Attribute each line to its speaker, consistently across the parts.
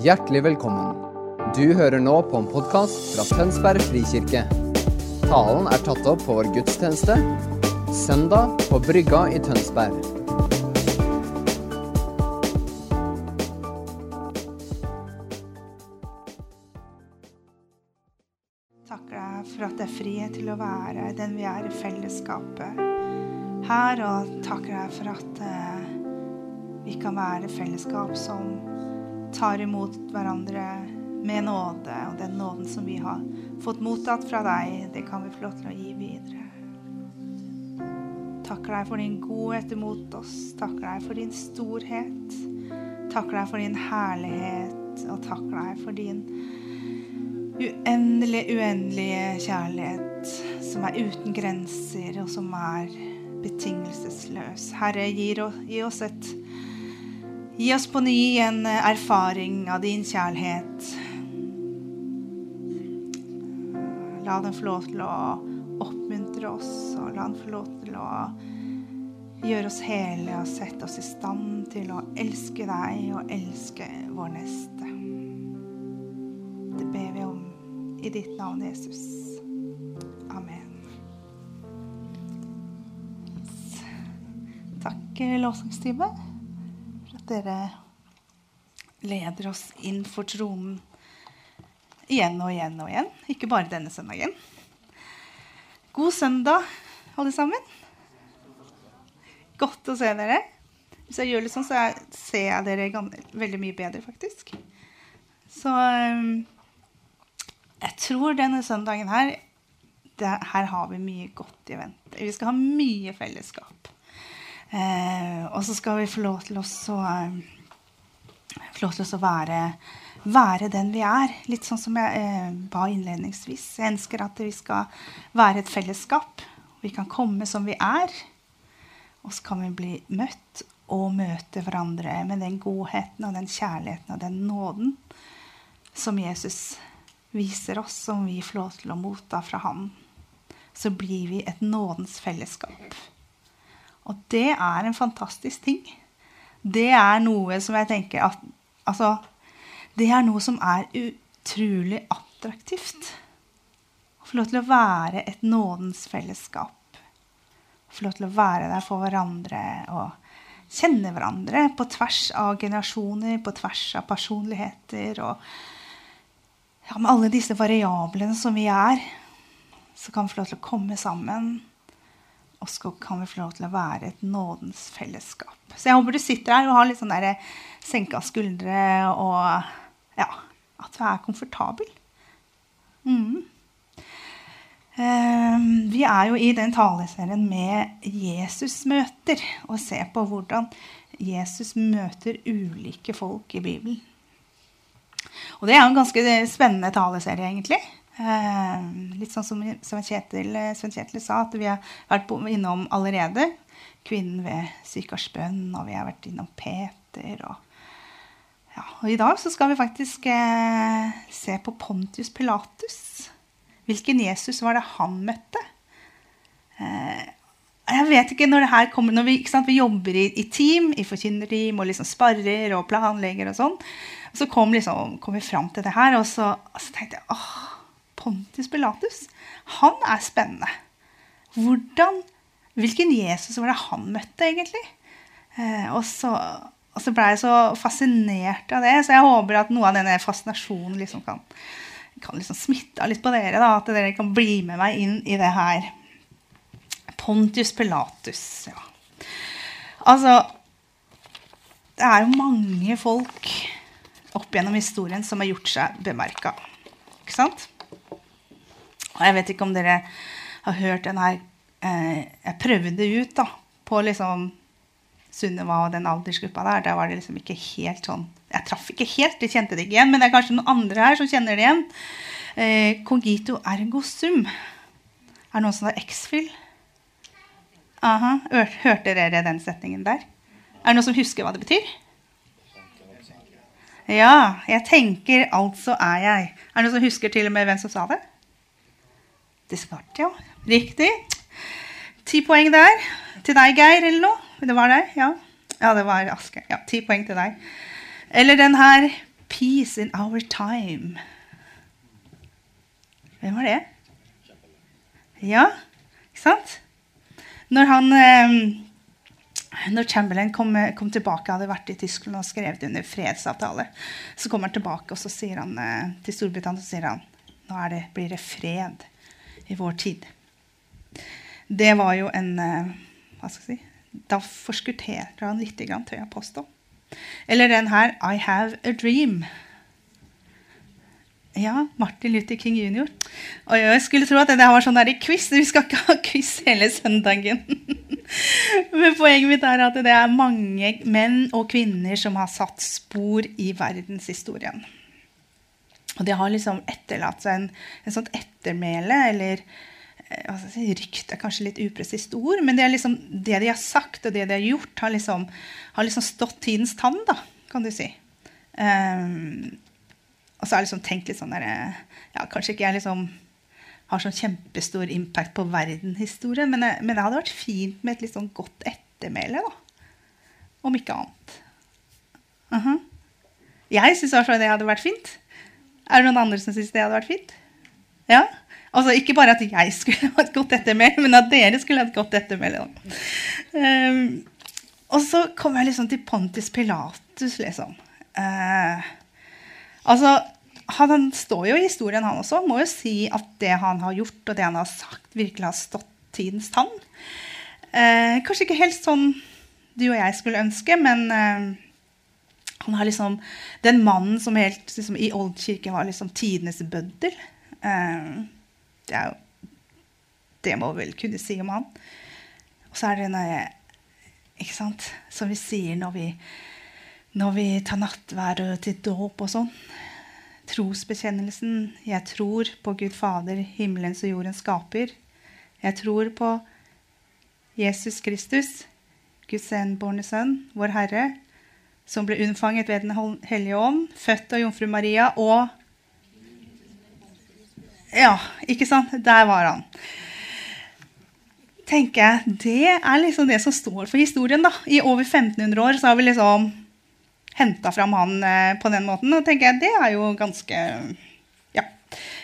Speaker 1: Hjertelig velkommen. Du hører nå på en podkast fra Tønsberg frikirke. Talen er tatt opp på vår gudstjeneste søndag på Brygga i Tønsberg.
Speaker 2: Takker deg for at det er frihet til å være den vi er i fellesskapet her. Og takker deg for at eh, vi kan være fellesskap som tar imot hverandre med nåde. Og den nåden som vi har fått mottatt fra deg, det kan vi få lov til å gi videre. Takker deg for din godhet imot oss. Takker deg for din storhet. Takker deg for din herlighet. Og takker deg for din uendelig, uendelige kjærlighet som er uten grenser, og som er betingelsesløs. Herre, gi oss et Gi oss på ny en erfaring av din kjærlighet. La den få lov til å oppmuntre oss, og la den få lov til å gjøre oss hele og sette oss i stand til å elske deg og elske vår neste. Det ber vi om i ditt navn, Jesus. Amen. Takk, lovsangstime, dere leder oss inn for tronen igjen og igjen og igjen. Ikke bare denne søndagen. God søndag, alle sammen. Godt å se dere. Hvis jeg gjør litt sånn, så ser jeg dere veldig mye bedre, faktisk. Så um, jeg tror denne søndagen her det, Her har vi mye godt i vente. Vi skal ha mye fellesskap. Eh, og så skal vi få lov til å um, få lov til å være, være den vi er. Litt sånn som jeg eh, ba innledningsvis. Jeg ønsker at vi skal være et fellesskap. Vi kan komme som vi er. Og så kan vi bli møtt og møte hverandre med den godheten og den kjærligheten og den nåden som Jesus viser oss, som vi får lov til å motta fra Han. Så blir vi et nådens fellesskap. Og det er en fantastisk ting. Det er noe som jeg tenker at Altså, det er noe som er utrolig attraktivt. Å få lov til å være et nådens fellesskap. Få lov til å være der for hverandre og kjenne hverandre på tvers av generasjoner, på tvers av personligheter. Og ja, med alle disse variablene som vi er, så kan vi få lov til å komme sammen. Og så kan vi få lov til å være et nådens fellesskap. Så jeg håper du sitter her og har litt sånn der senka skuldre og ja, at du er komfortabel. Mm. Eh, vi er jo i den taleserien med Jesus-møter og ser på hvordan Jesus møter ulike folk i Bibelen. Og det er en ganske spennende taleserie, egentlig. Eh, litt sånn som Sven Kjetil, Sven Kjetil sa, at vi har vært innom allerede. Kvinnen ved Sykars og vi har vært innom Peter. Og, ja, og i dag så skal vi faktisk eh, se på Pontius Pilatus. Hvilken Jesus var det han møtte? Eh, jeg vet ikke når det her kommer, når vi, vi jobber i, i, team, i forkynnerteam, og liksom sparrer og planlegger og sånn. Så kom, liksom, kom, vi fram til det her, og så, og så tenkte jeg åh, Pontius Pilatus, han er spennende. Hvordan, Hvilken Jesus var det han møtte, egentlig? Eh, og, så, og så ble jeg så fascinert av det, så jeg håper at noe av denne fascinasjonen liksom kan, kan liksom smitte litt på dere. Da, at dere kan bli med meg inn i det her. Pontius Pilatus. Ja. Altså Det er jo mange folk opp gjennom historien som har gjort seg bemerka. Ikke sant? Og jeg vet ikke om dere har hørt den her eh, Jeg prøvde ut da, på liksom Sunniva og den aldersgruppa der. Der var det liksom ikke helt sånn Jeg traff ikke helt, de kjente det ikke igjen. Men det er kanskje noen andre her som kjenner det igjen. Eh, cogito ergo sum. Er det noen som har X-fill? Hørte dere den setningen der? Er det noen som husker hva det betyr? Ja, jeg tenker, altså er jeg. Er det noen som husker til og med hvem som sa det? Det svarte, jo. Riktig. Ti poeng der. Til deg, Geir, eller noe? Det var deg? Ja, ja det var Aske. Ja, Ti poeng til deg. Eller den her Peace in our time. Hvem var det? Ja, ikke sant? Når han eh, når Chamberlain kom, kom, tilbake, hadde vært i Tyskland og skrevet under fredsavtale, så kommer han tilbake og så sier han eh, til Storbritannia så sier han, nå det, blir det fred i vår tid. Det var jo en eh, hva skal jeg si, Da forskutterte han litt, tør jeg påstå. Eller den her I Have a Dream. Ja, Martin Luther King jr. Og jeg skulle tro at det var sånn der i quiz. Vi skal ikke ha quiz hele søndagen. Men poenget mitt er at det er mange menn og kvinner som har satt spor i verdenshistorien. Og de har liksom etterlatt seg en, en sånt ettermæle, eller altså, Rykte er kanskje litt upresist ord, men det, liksom, det, de har sagt og det de har gjort, har liksom, har liksom stått tidens tann, da, kan du si. Um, og så har jeg liksom tenkt litt sånn der, ja, Kanskje ikke jeg liksom har sånn kjempestor impact på verdenshistorien, men, men, det hadde vært fint med et litt sånn godt ettermæle, da. Om ikke annet. Uh -huh. Jeg syns det hadde vært fint. Er det noen andre som syns det hadde vært fint? Ja? Altså Ikke bare at jeg skulle ha et godt ettermæle, men at dere skulle ha et godt ettermæle. Um, og så kom jeg liksom til Pontus Pilatus, liksom. Uh, altså, han, står jo i historien, han også. Må jo si at det han har gjort, og det han har sagt, virkelig har stått tidens tann. Uh, kanskje ikke helt sånn du og jeg skulle ønske, men uh, han har liksom Den mannen som helt liksom, i oldkirken var liksom tidenes bøddel. Uh, det, er jo, det må vel kunne si om han. Og så er det denne ikke sant, som vi sier når vi, når vi tar nattvær til dåp og sånn. Trosbekjennelsen. Jeg tror på Gud Fader, himmelens og jordens skaper. Jeg tror på Jesus Kristus, Guds enbårne sønn, vår Herre, som ble unnfanget ved Den hellige ånd, født av jomfru Maria og ja, ikke sant? Der var han. tenker jeg, Det er liksom det som står for historien. da. I over 1500 år så har vi liksom henta fram han eh, på den måten. Og tenker jeg, det er jo ganske Ja.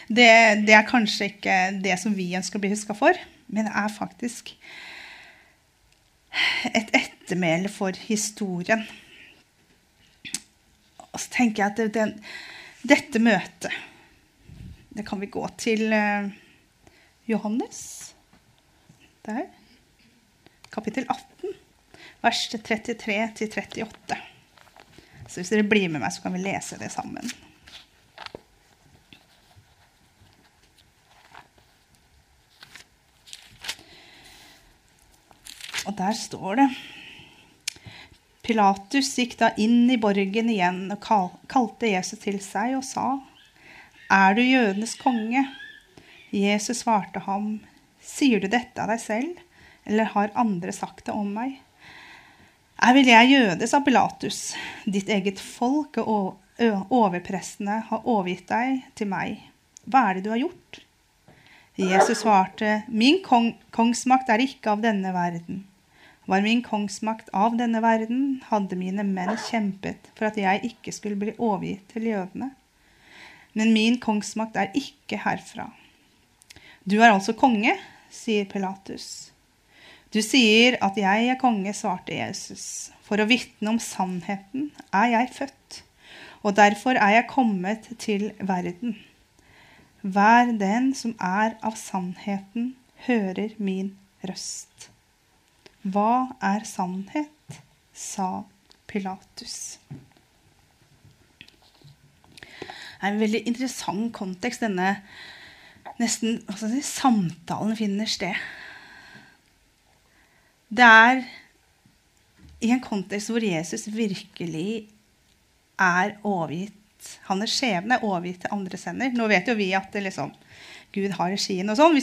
Speaker 2: Det, det, er kanskje ikke det som vi ønsker å bli huska for, men det er faktisk et ettermæle for historien. Og så tenker jeg at det, dette møtet det kan vi gå til eh, Johannes. Der. Kapittel 18, vers 33-38. Så hvis dere blir med meg, så kan vi lese det sammen. Og der står det Pilatus gikk da inn i borgen igjen og kalte Jesus til seg og sa:" Er du jødenes konge? Jesus svarte ham, Sier du dette av deg selv, eller har andre sagt det om meg? Er vel jeg jøde, sa Pilatus. Ditt eget folk og overprestene har overgitt deg til meg. Hva er det du har gjort? Jesus svarte, Min kong kongsmakt er ikke av denne verden. Var min kongsmakt av denne verden, hadde mine menn kjempet for at jeg ikke skulle bli overgitt til jødene. Men min kongsmakt er ikke herfra. Du er altså konge, sier Pilatus. Du sier at jeg er konge, svarte Jesus. For å vitne om sannheten er jeg født, og derfor er jeg kommet til verden. Vær den som er av sannheten, hører min røst. Hva er sannhet? sa Pilatus Det er en veldig interessant kontekst denne nesten si, samtalen finner sted. Det er i en kontekst hvor Jesus virkelig er overgitt Hans skjebne er overgitt til andres hender. Nå vet jo vi at det liksom, Gud har regien, og sånn,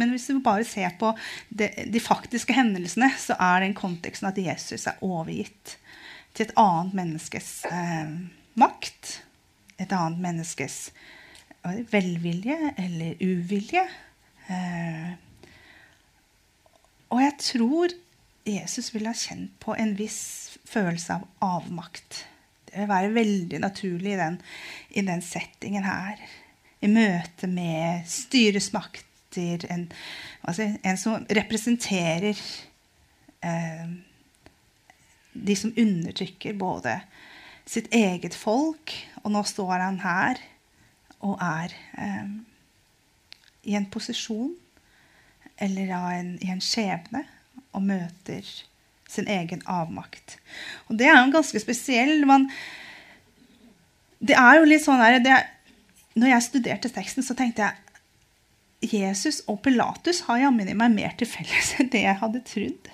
Speaker 2: men hvis du bare ser på de, de faktiske hendelsene, så er den konteksten at Jesus er overgitt til et annet menneskes eh, makt et annet menneskes velvilje eller uvilje. Eh, og jeg tror Jesus ville ha kjent på en viss følelse av avmakt. Det vil være veldig naturlig i den, i den settingen her. I møte med styresmakter, en, altså en som representerer eh, de som undertrykker både sitt eget folk, og nå står han her og er eh, i en posisjon eller en, i en skjebne og møter sin egen avmakt. Og det er jo ganske spesiell. Man, det er jo litt sånn her det, Når jeg studerte teksten, så tenkte jeg Jesus og Pilatus har jammen meg mer til felles enn det jeg hadde trodd.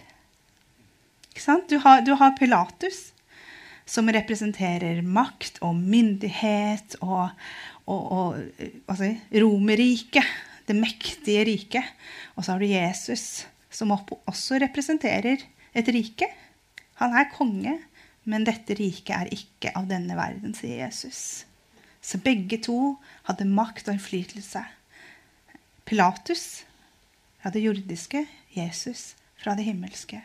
Speaker 2: Du har, du har, Pilatus, som representerer makt og myndighet og, og, og altså, Romerriket, det mektige riket. Og så har du Jesus, som også representerer et rike. Han er konge, men dette riket er ikke av denne verden, sier Jesus. Så begge to hadde makt og innflytelse. Pilatus fra det jordiske, Jesus fra det himmelske.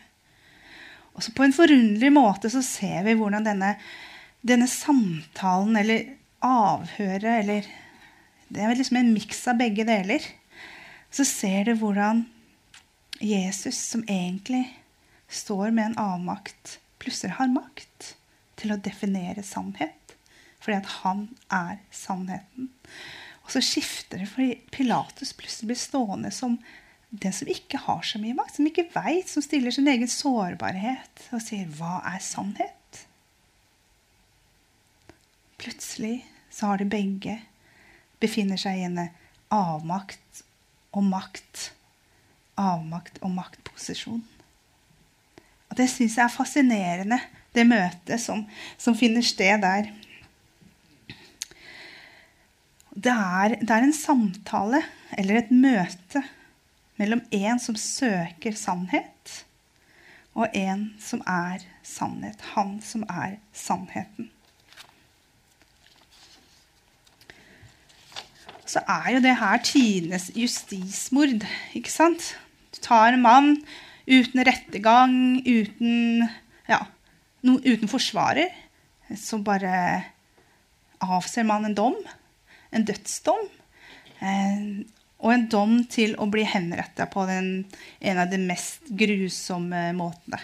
Speaker 2: Og så På en forunderlig måte så ser vi hvordan denne, denne samtalen, eller avhøret, eller Det er liksom en miks av begge deler. Så ser du hvordan Jesus, som egentlig står med en avmakt, plutselig har makt til å definere sannhet. Fordi at han er sannheten. Og så skifter det fordi Pilatus plutselig blir stående som den som ikke har så mye makt, som ikke veit, som stiller sin egen sårbarhet og sier 'Hva er sannhet?' Plutselig så har de begge befinner seg i en avmakt og makt. Avmakt og maktposisjon. Og det syns jeg er fascinerende, det møtet som, som finner sted der. Det er, det er, en samtale eller et møte mellom en som søker sannhet, og en som er sannhet. Han som er sannheten. Så er jo det her tidenes justismord. ikke sant? Du tar en mann uten rettergang, uten, ja, no, uten forsvarer. Så bare avser man en dom. En dødsdom. Eh, og en dom til å bli henretta på den, en av de mest grusomme måtene.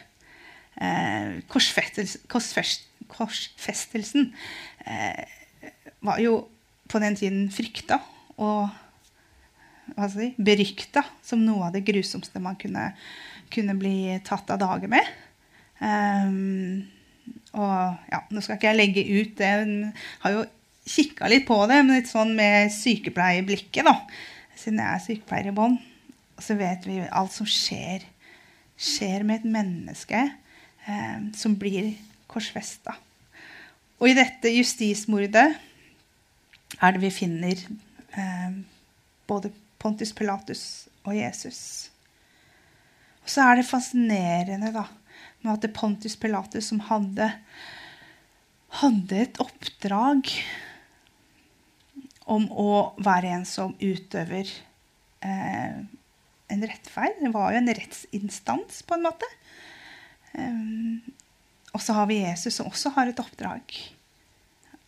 Speaker 2: Eh, korsfestelsen eh, var jo på den tiden frykta og si, berykta som noe av det grusomste man kunne, kunne bli tatt av dage med. Um, og ja, nå skal ikke jeg legge ut det. Hun har jo kikka litt på det, litt sånn med sykepleierblikket, da siden jeg er sykepleier i bånn, så vet vi alt som skjer, skjer med et menneske eh, som blir korsfesta. Og i dette justismordet er det vi finner eh, både Pontus Pilatus og Jesus. Og så er det fascinerende da, med at det Pontus Pilatus som hadde, hadde et oppdrag om å være en som utøver eh, en rettferd. Det var jo en rettsinstans, på en måte. Um, og så har vi Jesus, som også har et oppdrag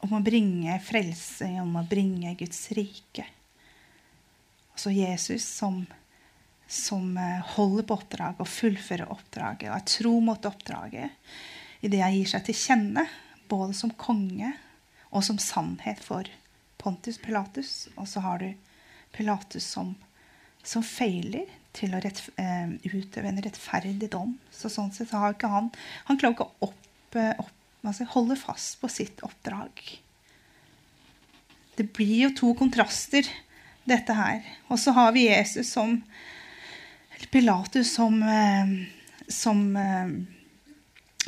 Speaker 2: om å bringe frelse, om å bringe Guds rike. Og så Jesus som, som eh, holder på oppdraget og fullfører oppdraget og er tro mot oppdraget i det han gir seg til kjenne, både som konge og som sannhet for Pontus Pilatus, og så har du Pilatus som, som feiler til å rett, eh, utøve en rettferdig dom. Så sånn sett har ikke han Han klarer ikke å opp, uh, opp, altså holde fast på sitt oppdrag. Det blir jo to kontraster, dette her. Og så har vi Jesus som Eller Pilatus som, eh, som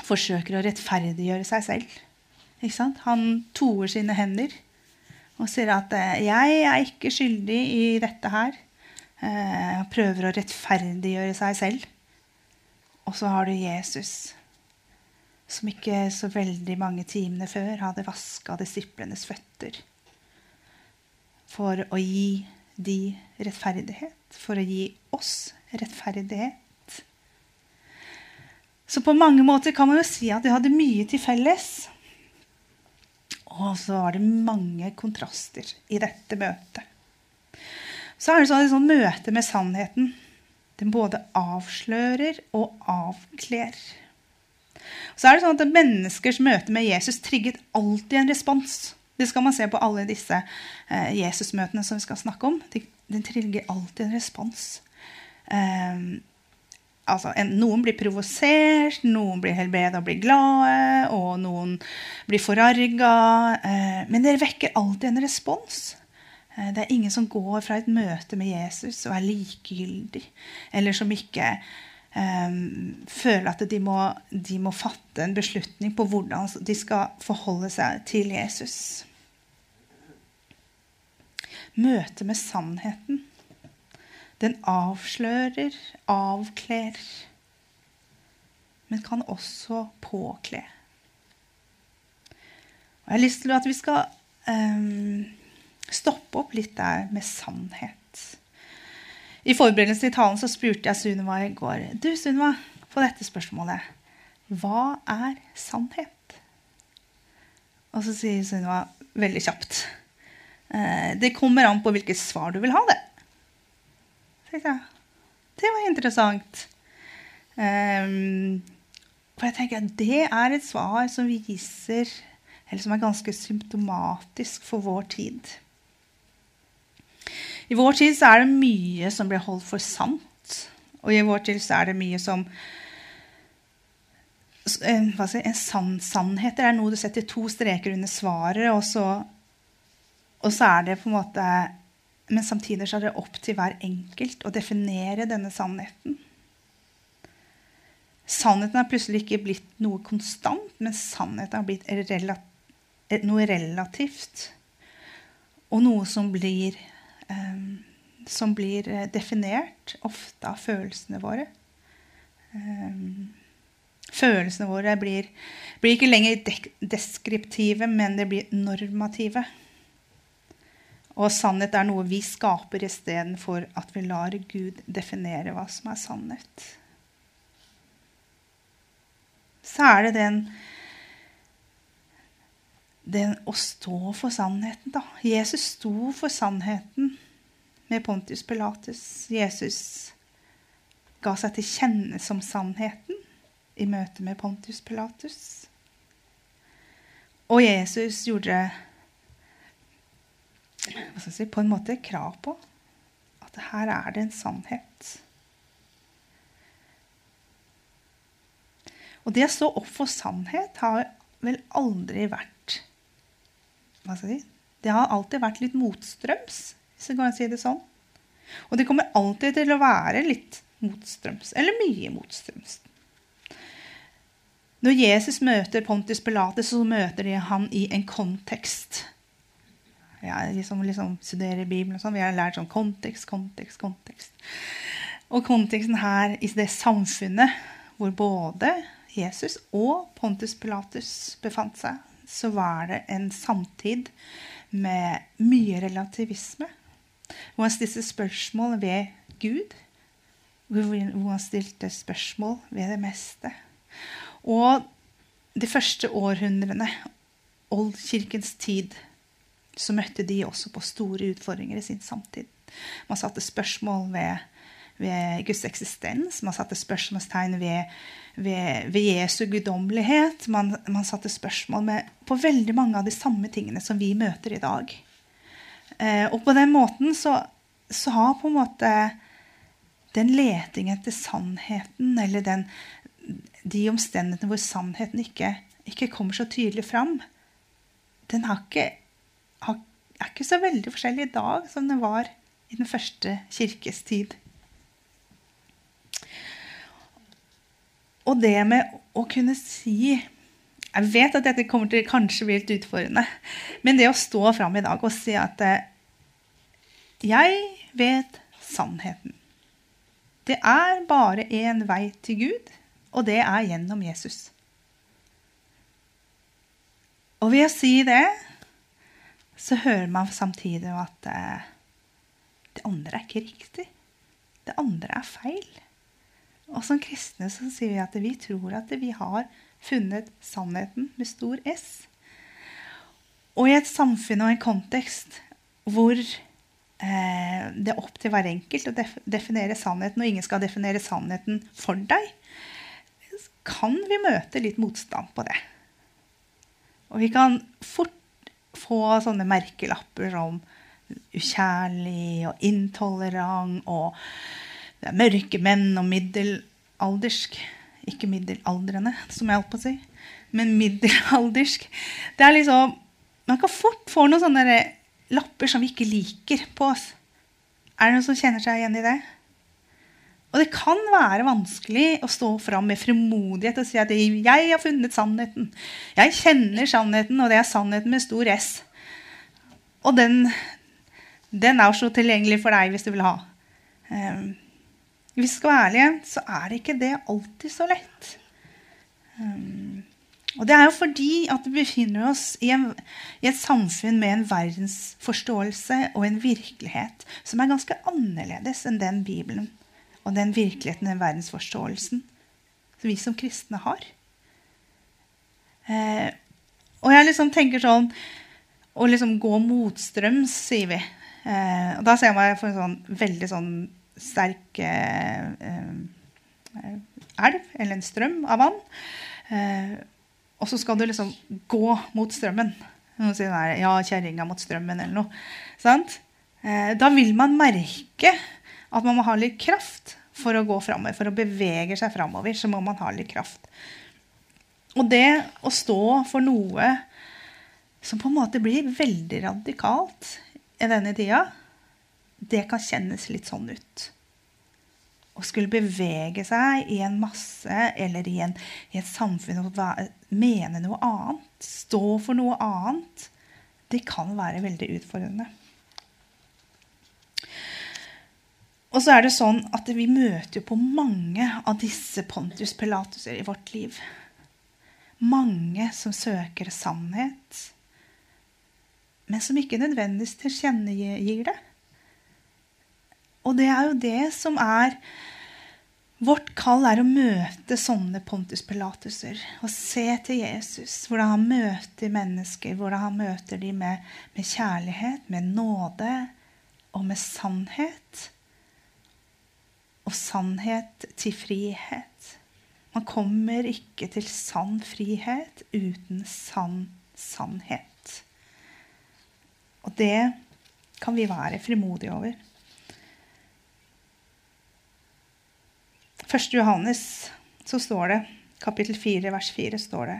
Speaker 2: forsøker å rettferdiggjøre seg selv. Han toer sine hender og sier at eh, 'jeg er ikke skyldig i dette her'. Eh, prøver å rettferdiggjøre seg selv. Og så har du Jesus, som ikke så veldig mange timene før hadde vaska disiplenes føtter. For å gi de rettferdighet. For å gi oss rettferdighet. Så på mange måter kan man jo si at de hadde mye til felles. Og så var det mange kontraster i dette møtet. Så er det sånn et sånt møte med sannheten. Den både avslører og avkler. Så er det sånn at Menneskers møte med Jesus trigget alltid en respons. Det skal man se på alle disse eh, Jesus-møtene som vi skal snakke om. Den trigger alltid en respons. Eh, altså, en, noen blir provosert, noen blir helbreda og blir glade, og noen blir forarga. Eh, men det vekker alltid en respons. Eh, det er ingen som går fra et møte med Jesus og er likegyldig, eller som ikke um, føler at de må, de må, fatte en beslutning på hvordan de skal forholde seg til Jesus. Møte med sannheten. Den avslører, avkler, men kan også påkle. Og jeg har lyst til at vi skal um, stoppe opp litt der med sannhet. I forberedelsen til talen så spurte jeg Sunniva i går du Sunniva, på dette spørsmålet Hva er sannhet? Og så sier Sunniva veldig kjapt eh, Det kommer an på hvilket svar du vil ha, det. Så jeg, det var interessant. Um, for jeg tenker at Det er et svar som viser, eller som er ganske symptomatisk for vår tid. I vår tid så er det mye som blir holdt for sant. Og i vår tid så er det mye som en, si, en sann, Sannheter er noe du setter to streker under svaret, og så, og så er det på en måte Men samtidig er det opp til hver enkelt å definere denne sannheten. Sannheten har plutselig ikke blitt noe konstant, men sannheten har blitt noe relativt. Og noe som blir um, som blir eh, definert ofte av følelsene våre. Um, følelsene våre blir, blir ikke lenger deskriptive, men det blir normative. Og sannhet er noe vi skaper istedenfor at vi lar Gud definere hva som er sannhet. Så er det den den å stå for sannheten, da. Jesus sto for sannheten med Pontius Pilatus. Jesus ga seg til kjenne som sannheten i møte med Pontius Pilatus. Og Jesus gjorde si, på en måte krav på at her er det en sannhet. Og det å stå opp for sannhet har vel aldri vært hva skal si, Det har alltid vært litt motstrøms, hvis jeg kan si det sånn. Og det kommer alltid til å være litt motstrøms, eller mye motstrøms. Når Jesus møter Pontus Pilates, så møter de han i en kontekst. Jeg liksom, liksom studerer Bibelen sånn. Vi har lært sånn kontekst, kontekst, kontekst. Og konteksten her i det samfunnet hvor både Jesus og Pontus Pilatus befant seg, så var det en samtid med mye relativisme. Hvor han stilte spørsmål ved Gud. Hvor han stilte spørsmål ved det meste. Og de første århundrene, oldkirkens tid, så møtte de også på store utfordringer i sin samtid. Man satte spørsmål ved, ved Guds eksistens. Man satte spørsmålstegn ved ved, ved Jesu guddommelighet. Man, man, satte spørsmål med, på veldig mange av de samme tingene som vi møter i dag. Eh, og på den måten så, så, har på en måte den letingen etter sannheten, eller den, de omstendighetene hvor sannheten ikke, ikke, kommer så tydelig fram, den har ikke, er ikke så veldig forskjellig i dag som den var i den første kirkes tid. Og det med å kunne si Jeg vet at dette kommer til kanskje bli litt utfordrende. Men det å stå fram i dag og si at eh, jeg vet sannheten. Det er bare én vei til Gud, og det er gjennom Jesus. Og ved å si det, så hører man samtidig at eh, det andre er ikke riktig. Det andre er feil. Og som kristne så sier vi at vi tror at vi har funnet sannheten med stor S. Og i et samfunn og en kontekst hvor eh, det er opp til hver enkelt å def definere sannheten, og ingen skal definere sannheten for deg, kan vi møte litt motstand på det. Og vi kan fort få sånne merkelapper som ukjærlig og intolerant og det er mørke menn og middelaldersk. Ikke middelaldrende, som jeg holdt på å si, men middelaldersk. Det er liksom, Man kan fort få noen sånne lapper som vi ikke liker på oss. Er det noen som kjenner seg igjen i det? Og det kan være vanskelig å stå fram med frimodighet og si at 'jeg har funnet sannheten'. Jeg kjenner sannheten, og det er sannheten med stor S. Og den, den er så tilgjengelig for deg hvis du vil ha. Um, hvis vi skal være ærlige, så er det ikke det alltid så lett. Um, og det er jo fordi at vi befinner oss i, en, i, et samfunn med en verdensforståelse og en virkelighet som er ganske annerledes enn den Bibelen og den virkeligheten, den verdensforståelsen som vi som kristne har. Eh, og jeg liksom tenker sånn Å liksom gå motstrøms, sier vi. Eh, og da ser jeg meg for en sånn veldig sånn sterk eh, eh, elv, eller en strøm av vann. Eh, og så skal du liksom gå mot strømmen. Noen sier nei, ja, kjerringa mot strømmen, eller noe. Sant? Eh, da vil man merke at man må ha litt kraft for å gå framover. For å bevege seg framover så må man ha litt kraft. Og det å stå for noe som på en måte blir veldig radikalt i denne tida, det kan kjennes litt sånn ut. Å skulle bevege seg i en masse eller i, en, i et samfunn og mene noe annet, stå for noe annet, det kan være veldig utfordrende. Og så er det sånn at vi møter jo på mange av disse Pontius Pilatuser i vårt liv. Mange som søker sannhet, men som ikke nødvendigvis tilkjennegir det. Og det er jo det som er Vårt kall er å møte sånne Pontus Pilatuser. Og se til Jesus, hvordan han møter mennesker, hvordan han møter dem med, med kjærlighet, med nåde og med sannhet. Og sannhet til frihet. Man kommer ikke til sann frihet uten sann sannhet. Og det kan vi være frimodige over. 1. Johannes så står det, kapittel 4, vers 4, står det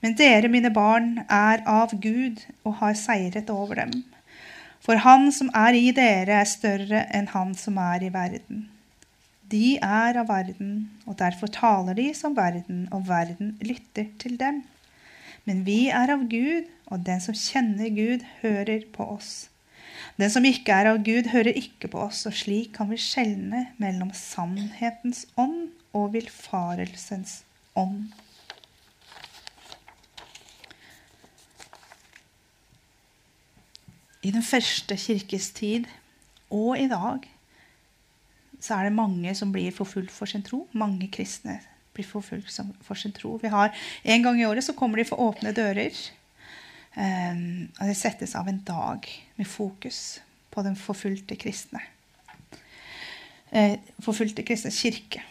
Speaker 2: Men dere, mine barn, er av Gud og har seiret over dem. For han som er i dere, er større enn han som er i verden. De er av verden, og derfor taler de som verden, og verden lytter til dem. Men vi er av Gud, og den som kjenner Gud, hører på oss. Den som ikke er av Gud, hører ikke på oss, og slik kan vi skjelne mellom sannhetens ånd og villfarelsens ånd. I den første kirkes tid og i dag så er det mange som blir forfulgt for sin tro. Mange kristne blir forfulgt for sin tro. Vi har En gang i året så kommer de for åpne dører. Um, og det settes av en dag med fokus på den forfulgte kristne. Uh, forfulgte kristne kirke.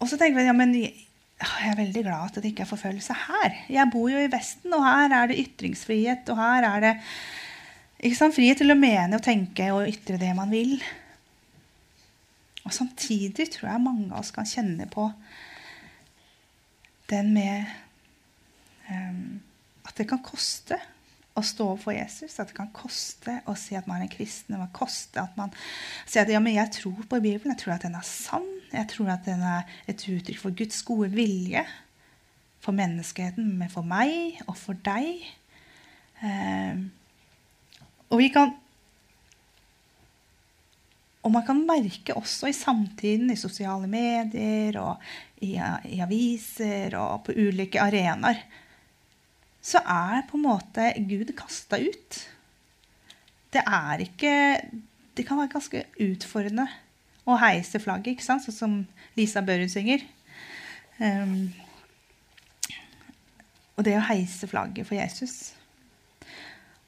Speaker 2: Og så tenker vi ja, men jeg er veldig glad at det ikke er forfølgelse her. Jeg bor jo i Vesten, og her er det ytringsfrihet. Og her er det frihet til å mene og tenke og ytre det man vil. Og samtidig tror jeg mange av oss kan kjenne på den med um, at det kan koste å stå for Jesus. At det kan koste å si at man er en kristen. Det kan koste at man sier at ja, men jeg tror på Bibelen. Jeg tror at den er sann. Jeg tror at den er et uttrykk for Guds gode vilje for menneskeheten, men for meg og for deg. Um, og vi kan og man kan merke også i samtiden, i sosiale medier og i, i aviser og på ulike arenaer, så er på en måte Gud kasta ut. Det er ikke Det kan være ganske utfordrende å heise flagget, ikke sant? sånn som Lisa Børud synger. Um, og det å heise flagget for Jesus.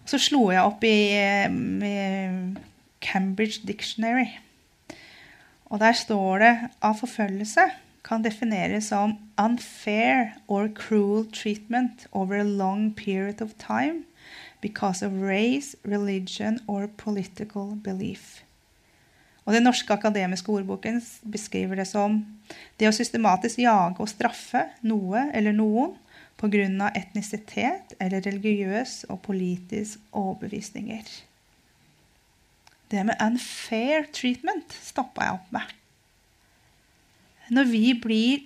Speaker 2: Så slo jeg opp i, i Cambridge Dictionary. Og der står det at forfølgelse kan defineres som unfair or cruel treatment over a long period of time because of race, religion or political belief. Og Den norske akademiske ordboken beskriver det som det å systematisk jage og straffe noe eller noen pga. etnisitet eller religiøs og politisk overbevisninger. Det med unfair treatment stoppa jeg opp med. Når vi blir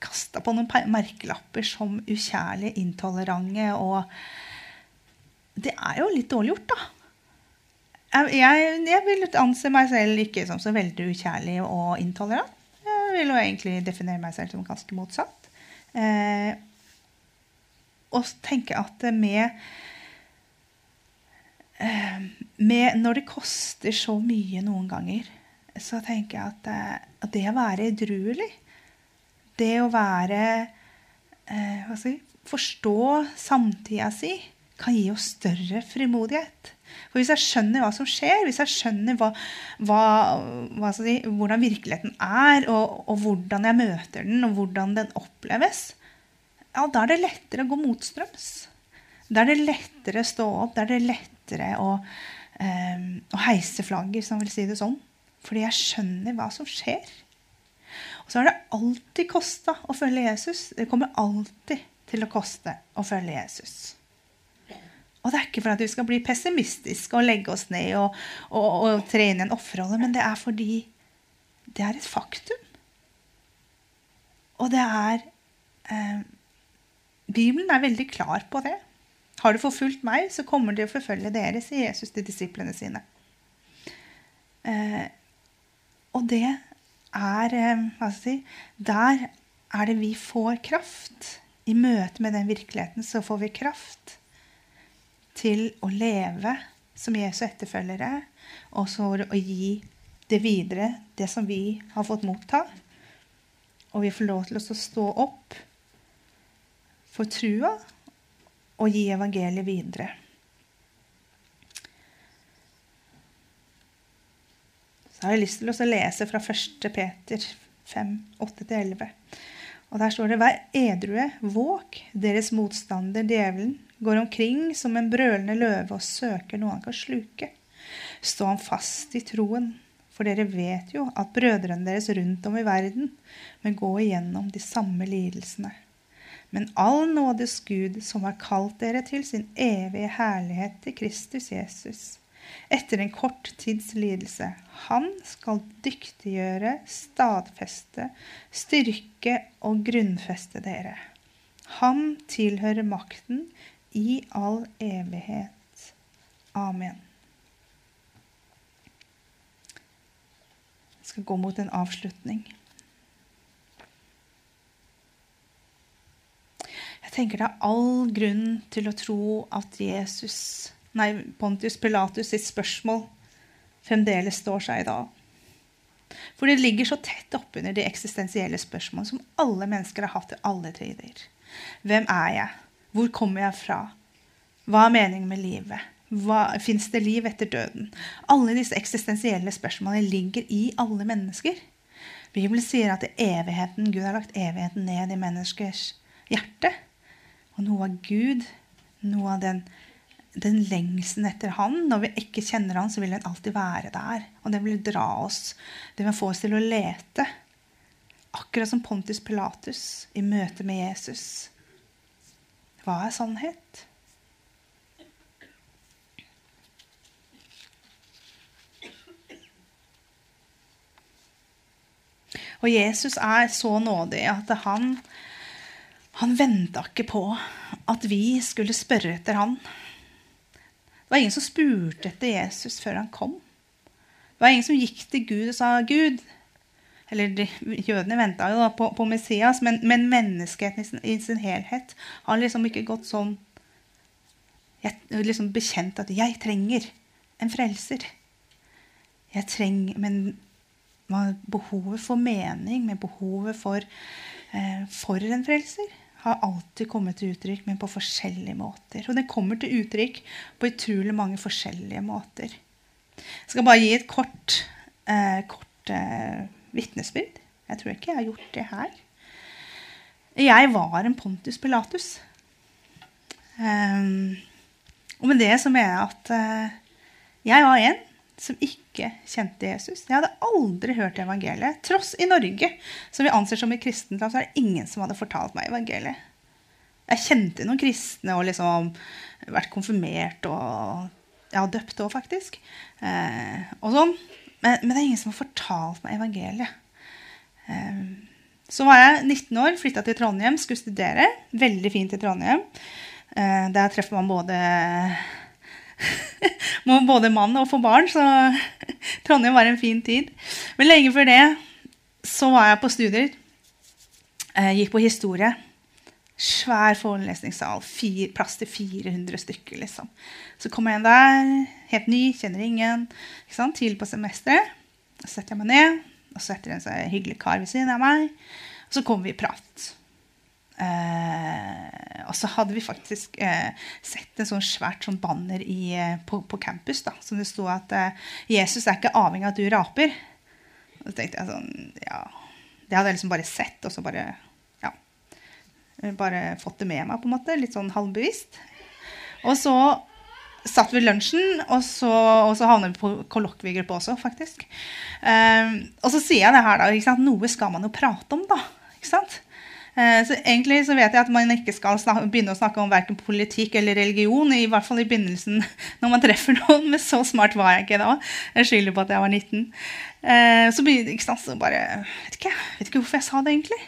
Speaker 2: kasta på noen merkelapper som ukjærlige, intolerante og Det er jo litt dårlig gjort, da. Jeg, jeg, vil anse meg selv ikke som så veldig ukjærlig og intolerant. Jeg vil jo egentlig definere meg selv som ganske motsatt. Eh, og tenke at med med, når det koster så mye noen ganger, så tenker jeg at, eh, at det å være edruelig, det å være eh, hva si, Forstå samtida si kan gi oss større frimodighet. For hvis jeg skjønner hva som skjer, hvis jeg skjønner hva, hva, hva si, hvordan virkeligheten er, og, og, hvordan jeg møter den, og hvordan den oppleves, ja, da er det lettere å gå motstrøms. Da er det lettere å stå opp. Da er det lettere lettere å, um, å heise flagget, hvis man vil si det sånn. Fordi jeg skjønner hva som skjer. Og så har det alltid kosta å følge Jesus. Det kommer alltid til å koste å følge Jesus. Og det er ikke for at vi skal bli pessimistiske og legge oss ned og, og, og tre inn i en offerrolle, men det er fordi det er et faktum. Og det er eh, Bibelen er veldig klar på det. Har du forfulgt meg, så kommer de å forfølge dere, sier Jesus til disiplene sine. Eh, og det er eh, Hva skal jeg si Der er det vi får kraft. I møte med den virkeligheten så får vi kraft til å leve som Jesu etterfølgere, og så å gi det videre, det som vi har fått motta. Og vi får lov til å stå opp for trua og gi evangeliet videre. Så har jeg lyst til å lese fra 1. Peter 5, 8-11. Og Der står det:" Vær edrue, våk, deres motstander djevelen går omkring som en brølende løve og søker noe han kan sluke. Stå han fast i troen, for dere vet jo at brødrene deres rundt om i verden men gå igjennom de samme lidelsene. Men all nådes Gud, som har kalt dere til sin evige herlighet til Kristus Jesus, etter en kort tids lidelse, han skal dyktiggjøre, stadfeste, styrke og grunnfeste dere. Han tilhører makten i all evighet. Amen. Jeg skal gå mot en avslutning. Jeg tenker det er all grunn til å tro at Jesus, nei, Pontius Pilatus sitt spørsmål fremdeles står seg i dag. For det ligger så tett oppunder de eksistensielle spørsmålene som alle mennesker har hatt i alle tider. Hvem er jeg? Hvor kommer jeg fra? Hva er meningen med livet? Fins det liv etter døden? Alle disse eksistensielle spørsmålene ligger i alle mennesker. Bibelen sier at evigheten, Gud har lagt evigheten ned i menneskers hjerte. Og noe av Gud, noe av den, den lengselen etter Han Når vi ikke kjenner Han, så vil den alltid være der. Og den vil dra oss. Den vil få oss til å lete. Akkurat som Pontus Pilatus i møte med Jesus. Hva er sannhet? Og Jesus er så nådig at han han venta ikke på at vi skulle spørre etter han. Det var ingen som spurte etter Jesus før han kom. Det var ingen som gikk til Gud og sa 'Gud'. Eller de, Jødene venta jo på, på, Messias, men, men menneskeheten i sin, i sin, helhet har liksom ikke gått sånn jeg, liksom bekjent at 'jeg trenger en frelser'. Jeg trenger, Men behovet for mening, med behovet for, eh, for en frelser har alltid kommet til uttrykk, men på forskjellige måter. Og det kommer til uttrykk på utrolig mange forskjellige måter. Jeg skal bare gi et kort, eh, kort eh, vitnesbyrd. Jeg tror ikke jeg har gjort det her. Jeg var en Pontus Pilatus. Um, og med det så mener jeg at uh, jeg var en som ikke kjente Jesus. Jeg hadde aldri hørt evangeliet. Tross i Norge, som vi anser som et kristent land, så er det ingen som hadde fortalt meg evangeliet. Jeg kjente noen kristne og liksom vært konfirmert og ja, døpt òg, faktisk. Eh, og sånn. Men, men, det er ingen som har fortalt meg evangeliet. Eh, så var jeg 19 år, flytta til Trondheim, skulle studere. Veldig fint i Trondheim. Eh, der treffer man både både mann og få barn, så Trondheim var en fin tid. Men lenge før det så var jeg på studier. Jeg gikk på historie. Svær forelesningssal. Plass til 400 stykker, liksom. Så kom jeg inn der, helt ny, kjenner ingen. Tidlig på semesteret. Så setter jeg meg ned, og så setter en hyggelig kar ved siden av meg. Og så kommer vi i prat. Eh, og så hadde vi faktisk eh, sett en sånn svært sånn banner i, eh, på, på, campus da, som det sto at eh, 'Jesus er ikke avhengig av at du raper'. Og så tenkte jeg sånn Ja. Det hadde jeg liksom bare sett, og så bare Ja. Bare fått det med meg, på en måte. Litt sånn halvbevisst. Og så satt vi lunsjen, og så, og så havner vi på kollokviegruppe også, faktisk. Um, og så sier jeg det her, da. Noe skal man jo prate om, da. Ikke sant? Uh, så egentlig så vet jeg at man ikke skal snakke, begynne å snakke om verken politikk eller religion. I hvert fall i begynnelsen når man treffer noen. Men så smart var jeg ikke da. Jeg skylder på at jeg var 19. Så så, ikke sant, så bare vet ikke, vet ikke hvorfor jeg sa det, egentlig.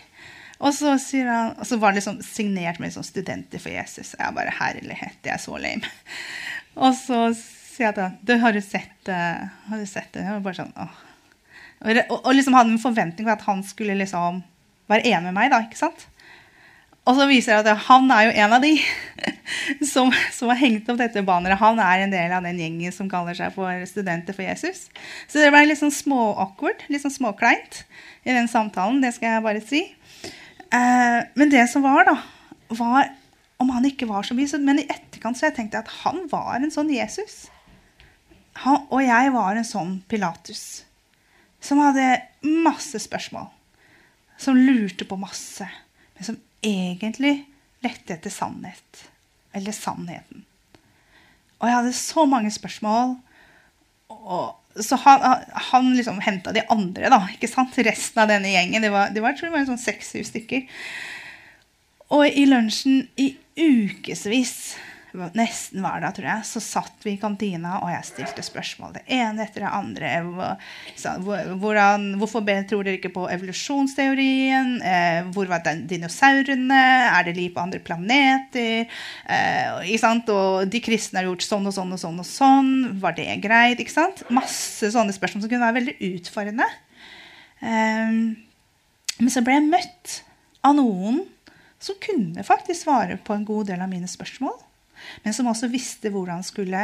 Speaker 2: Og så, han, og så var det liksom signert med liksom 'Studenter for Jesus'. Jeg bare Herlighet, det er så lame. Og så sier jeg til ham har du sett, det har du sett det? Var bare sånn, åh. Og, og, og liksom hadde en forventning for at han skulle liksom være enig med meg. da, ikke sant? Og så viser det at han er jo en av de som, som har hengt opp dette banneret. Han er en del av den gjengen som kaller seg for Studenter for Jesus. Så det ble litt sånn små-awkward, litt sånn småkleint i den samtalen. Det skal jeg bare si. Eh, men det som var, da, var om han ikke var så mye. Men i etterkant så jeg tenkte at han var en sånn Jesus. Han, og jeg var en sånn Pilatus. Som hadde masse spørsmål. Som lurte på masse. Men som egentlig lette etter sannhet. Eller sannheten. Og jeg hadde så mange spørsmål. Og, så han, han liksom henta de andre, da. ikke sant? Resten av denne gjengen. Det var, det var, jeg tror det var sånn seks-syv stykker. Og i lunsjen i ukevis, nesten hver dag, tror jeg, så satt vi i kantina, og jeg stilte spørsmål det ene etter det andre. Hvordan, hvorfor tror dere ikke på evolusjonsteorien? Eh, hvor var dinosaurene? Er det liv på andre planeter? Eh, og de kristne har gjort sånn og sånn og sånn og sånn. Var det greit? ikke sant? Masse sånne spørsmål som kunne være veldig utfordrende. Eh, men så ble jeg møtt av noen som kunne faktisk svare på en god del av mine spørsmål, men som også visste hvordan han skulle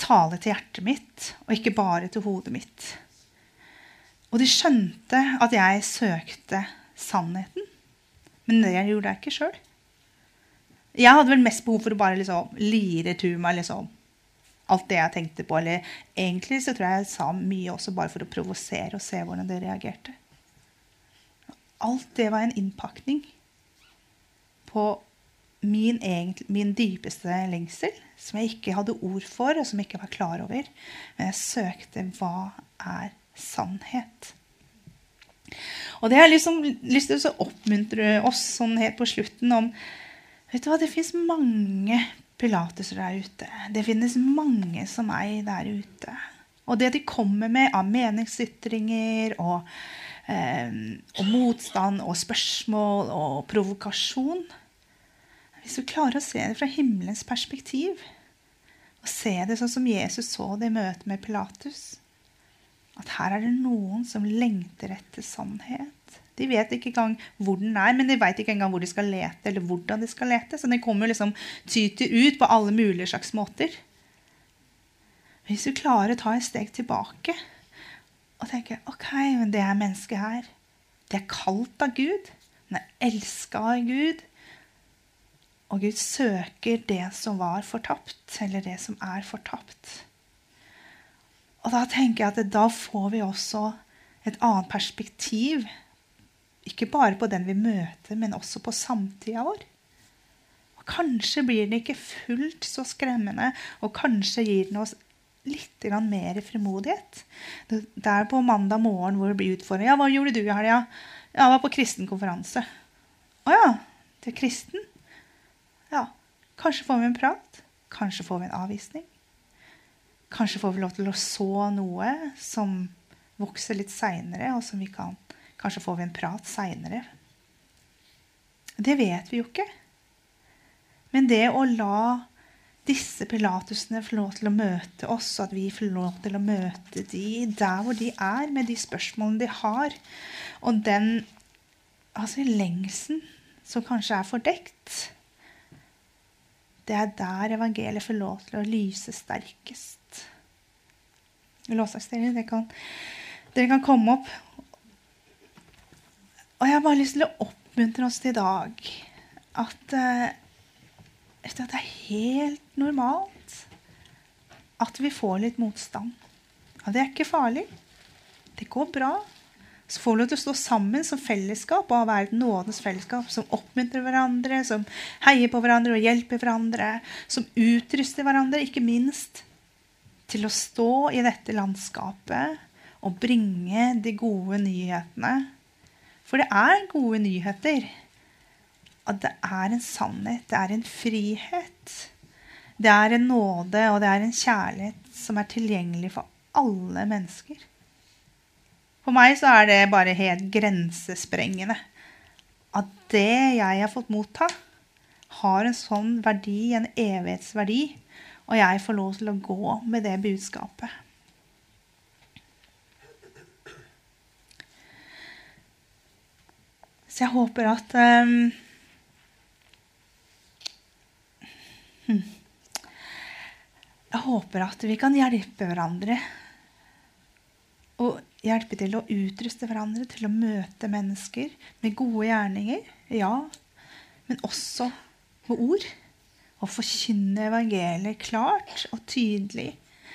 Speaker 2: tale til hjertet mitt, og ikke bare til hodet mitt. Og de skjønte at jeg søkte sannheten, men det gjorde jeg ikke sjøl. Jeg hadde vel mest behov for å bare liksom lire til meg liksom, alt det jeg tenkte på. Eller egentlig så tror jeg jeg sa mye også bare for å provosere og se hvordan det reagerte. Alt det var en innpakning på min, egentlig, min dypeste lengsel, som jeg ikke hadde ord for, og som jeg ikke var klar over. Men jeg søkte hva er sannhet? Og det har jeg liksom lyst til å oppmuntre oss sånn helt på slutten om vet du hva, Det fins mange pilateser der ute. Det finnes mange som meg der ute. Og det de kommer med av meningsytringer og, eh, og motstand og spørsmål og provokasjon hvis du klarer å se det fra himmelens perspektiv, og se det sånn som Jesus så det i møte med Pilatus At her er det noen som lengter etter sannhet. De vet ikke engang hvor den er, men de vet ikke engang hvor de skal lete. eller hvordan de skal lete, Så den kommer liksom tyter ut på alle mulige slags måter. Hvis du klarer å ta et steg tilbake og tenke ok, men det er mennesket her. Det er kalt av Gud. Den er elska av Gud. Og Gud søker det som var fortapt, eller det som er fortapt. Og da tenker jeg at da får vi også et annet perspektiv. Ikke bare på den vi møter, men også på samtida vår. Og kanskje blir den ikke fullt så skremmende, og kanskje gir den oss litt mer frimodighet. Det er på mandag morgen hvor det blir utfordring. Ja, 'Hva gjorde du i helga?' Ja, 'Jeg var på kristen konferanse.' 'Å ja, du er kristen?' Ja. Kanskje får vi en prat. Kanskje får vi en avvisning. Kanskje får vi lov til å så noe som vokser litt seinere, og som vi kan Kanskje får vi en prat seinere. Det vet vi jo ikke. Men det å la disse pilatusene får lov til å møte oss, og at vi får lov til å møte de der hvor de er, med de spørsmålene de har. Og den altså lengselen som kanskje er fordekt. Det er der evangeliet får lov til å lyse sterkest. Lovsaksdelen, dere kan, dere kan komme opp. Og jeg har bare lyst til å oppmuntre oss til i dag at uh, at det er helt normalt at vi får litt motstand. Og det er ikke farlig. Det går bra. Så får vi lov til å stå sammen som fellesskap og være et nådens fellesskap som oppmuntrer hverandre, som heier på hverandre og hjelper hverandre, som utruster hverandre, ikke minst til å stå i dette landskapet og bringe de gode nyhetene. For det er gode nyheter at det er en sannhet, det er en frihet. Det er en nåde, og det er en kjærlighet som er tilgjengelig for alle mennesker. For meg så er det bare helt grensesprengende at det jeg har fått motta, har en sånn verdi, en evighetsverdi, og jeg får lov til å gå med det budskapet. Så jeg håper at um. Jeg håper at vi kan hjelpe hverandre. Og hjelpe til å utruste hverandre til å møte mennesker med gode gjerninger. Ja, men også med ord. Og forkynne evangeliet klart og tydelig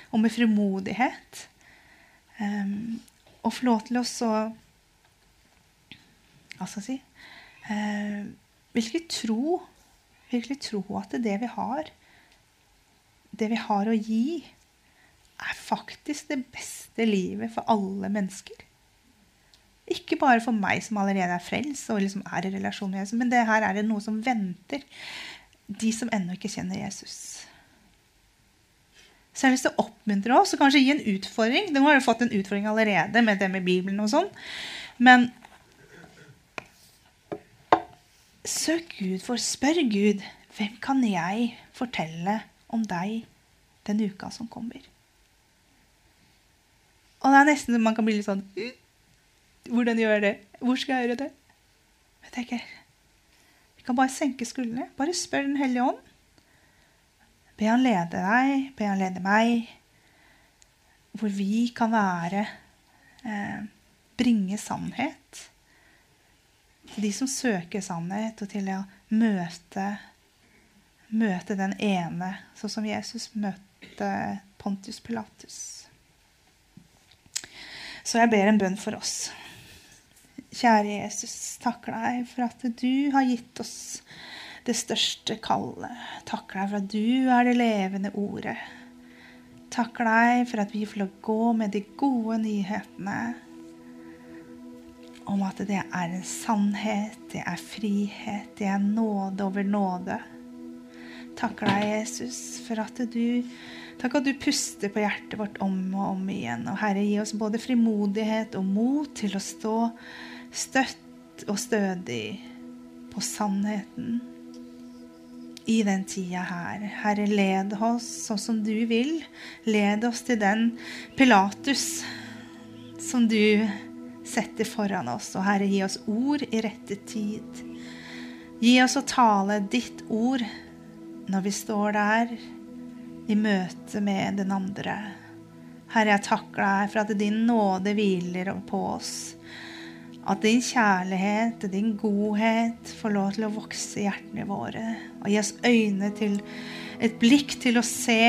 Speaker 2: og med frimodighet. Um, og få lov til å så Hva skal jeg si uh, Virkelig tro virkelig tro at det vi har, det vi har å gi, er faktisk det beste livet for alle mennesker. Ikke bare for meg som allerede er frelst og liksom er i relasjon med Jesus, men det her er det noe som venter de som ennå ikke kjenner Jesus. Så jeg har lyst til å oppmuntre oss og kanskje gi en utfordring. Nå har jo fått en utfordring allerede med det med Bibelen og sånn. Men Søk Gud, for spør Gud hvem kan jeg fortelle om deg den uka som kommer. Og det er nesten man kan bli litt sånn Hvordan gjør jeg det? Hvor skal jeg gjøre det? Jeg tenker, Vi kan bare senke skuldrene. Bare spør Den hellige ånd. Be han lede deg, be han lede meg. Hvor vi kan være eh, Bringe sannhet til de som søker sannhet, og til å møte, møte den ene, sånn som Jesus møtte Pontius Pilatus. Så jeg ber en bønn for oss. Kjære Jesus, takker deg for at du har gitt oss det største kallet. Takker deg for at du er det levende ordet. Takker deg for at vi får lov å gå med de gode nyhetene om at det er en sannhet, det er frihet, det er nåde over nåde. Takker deg, Jesus, for at du Takk at du puster på hjertet vårt om og om igjen. Og Herre, gi oss både frimodighet og mot til å stå støtt og stødig på sannheten i den tida her. Herre, led oss sånn som du vil. Led oss til den Pilatus som du setter foran oss. Og Herre, gi oss ord i rette tid. Gi oss å tale ditt ord når vi står der i møte med den andre. Herre, jeg takker deg for at din nåde hviler på oss. At din kjærlighet og din godhet får lov til å vokse i hjertene våre. Og gi oss øyne til et blikk til å se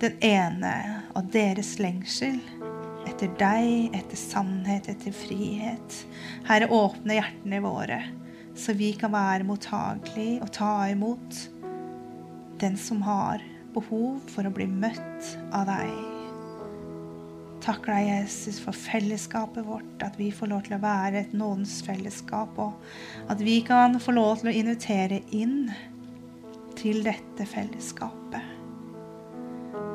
Speaker 2: den ene og deres lengsel etter deg, etter sannhet, etter frihet. Herre, åpne hjertene våre, så vi kan være mottagelige og ta imot den som har behov for å bli møtt av deg. Takk deg, Jesus, for fellesskapet vårt, at vi får lov til å være et nådens fellesskap, og at vi kan få lov til å invitere inn til dette fellesskapet.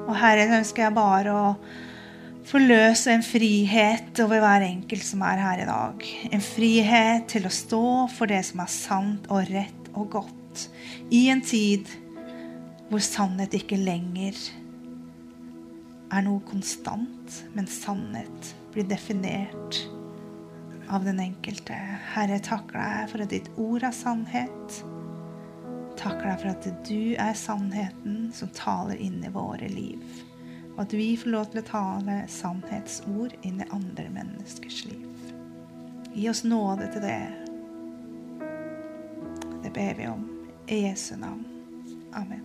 Speaker 2: Og Herre, ønsker jeg bare å forløse en frihet over hver enkelt som er her i dag. En frihet til å stå for det som er sant og rett og godt. I en tid hvor sannhet ikke lenger er noe konstant, men sannhet blir definert av den enkelte. Herre, takker deg for at ditt ord er sannhet. Takker deg for at du er sannheten som taler inn i våre liv. Og at vi får lov til å tale sannhetsord inn i andre menneskers liv. Gi oss nåde til det. Det ber vi om i Jesu navn. Amen.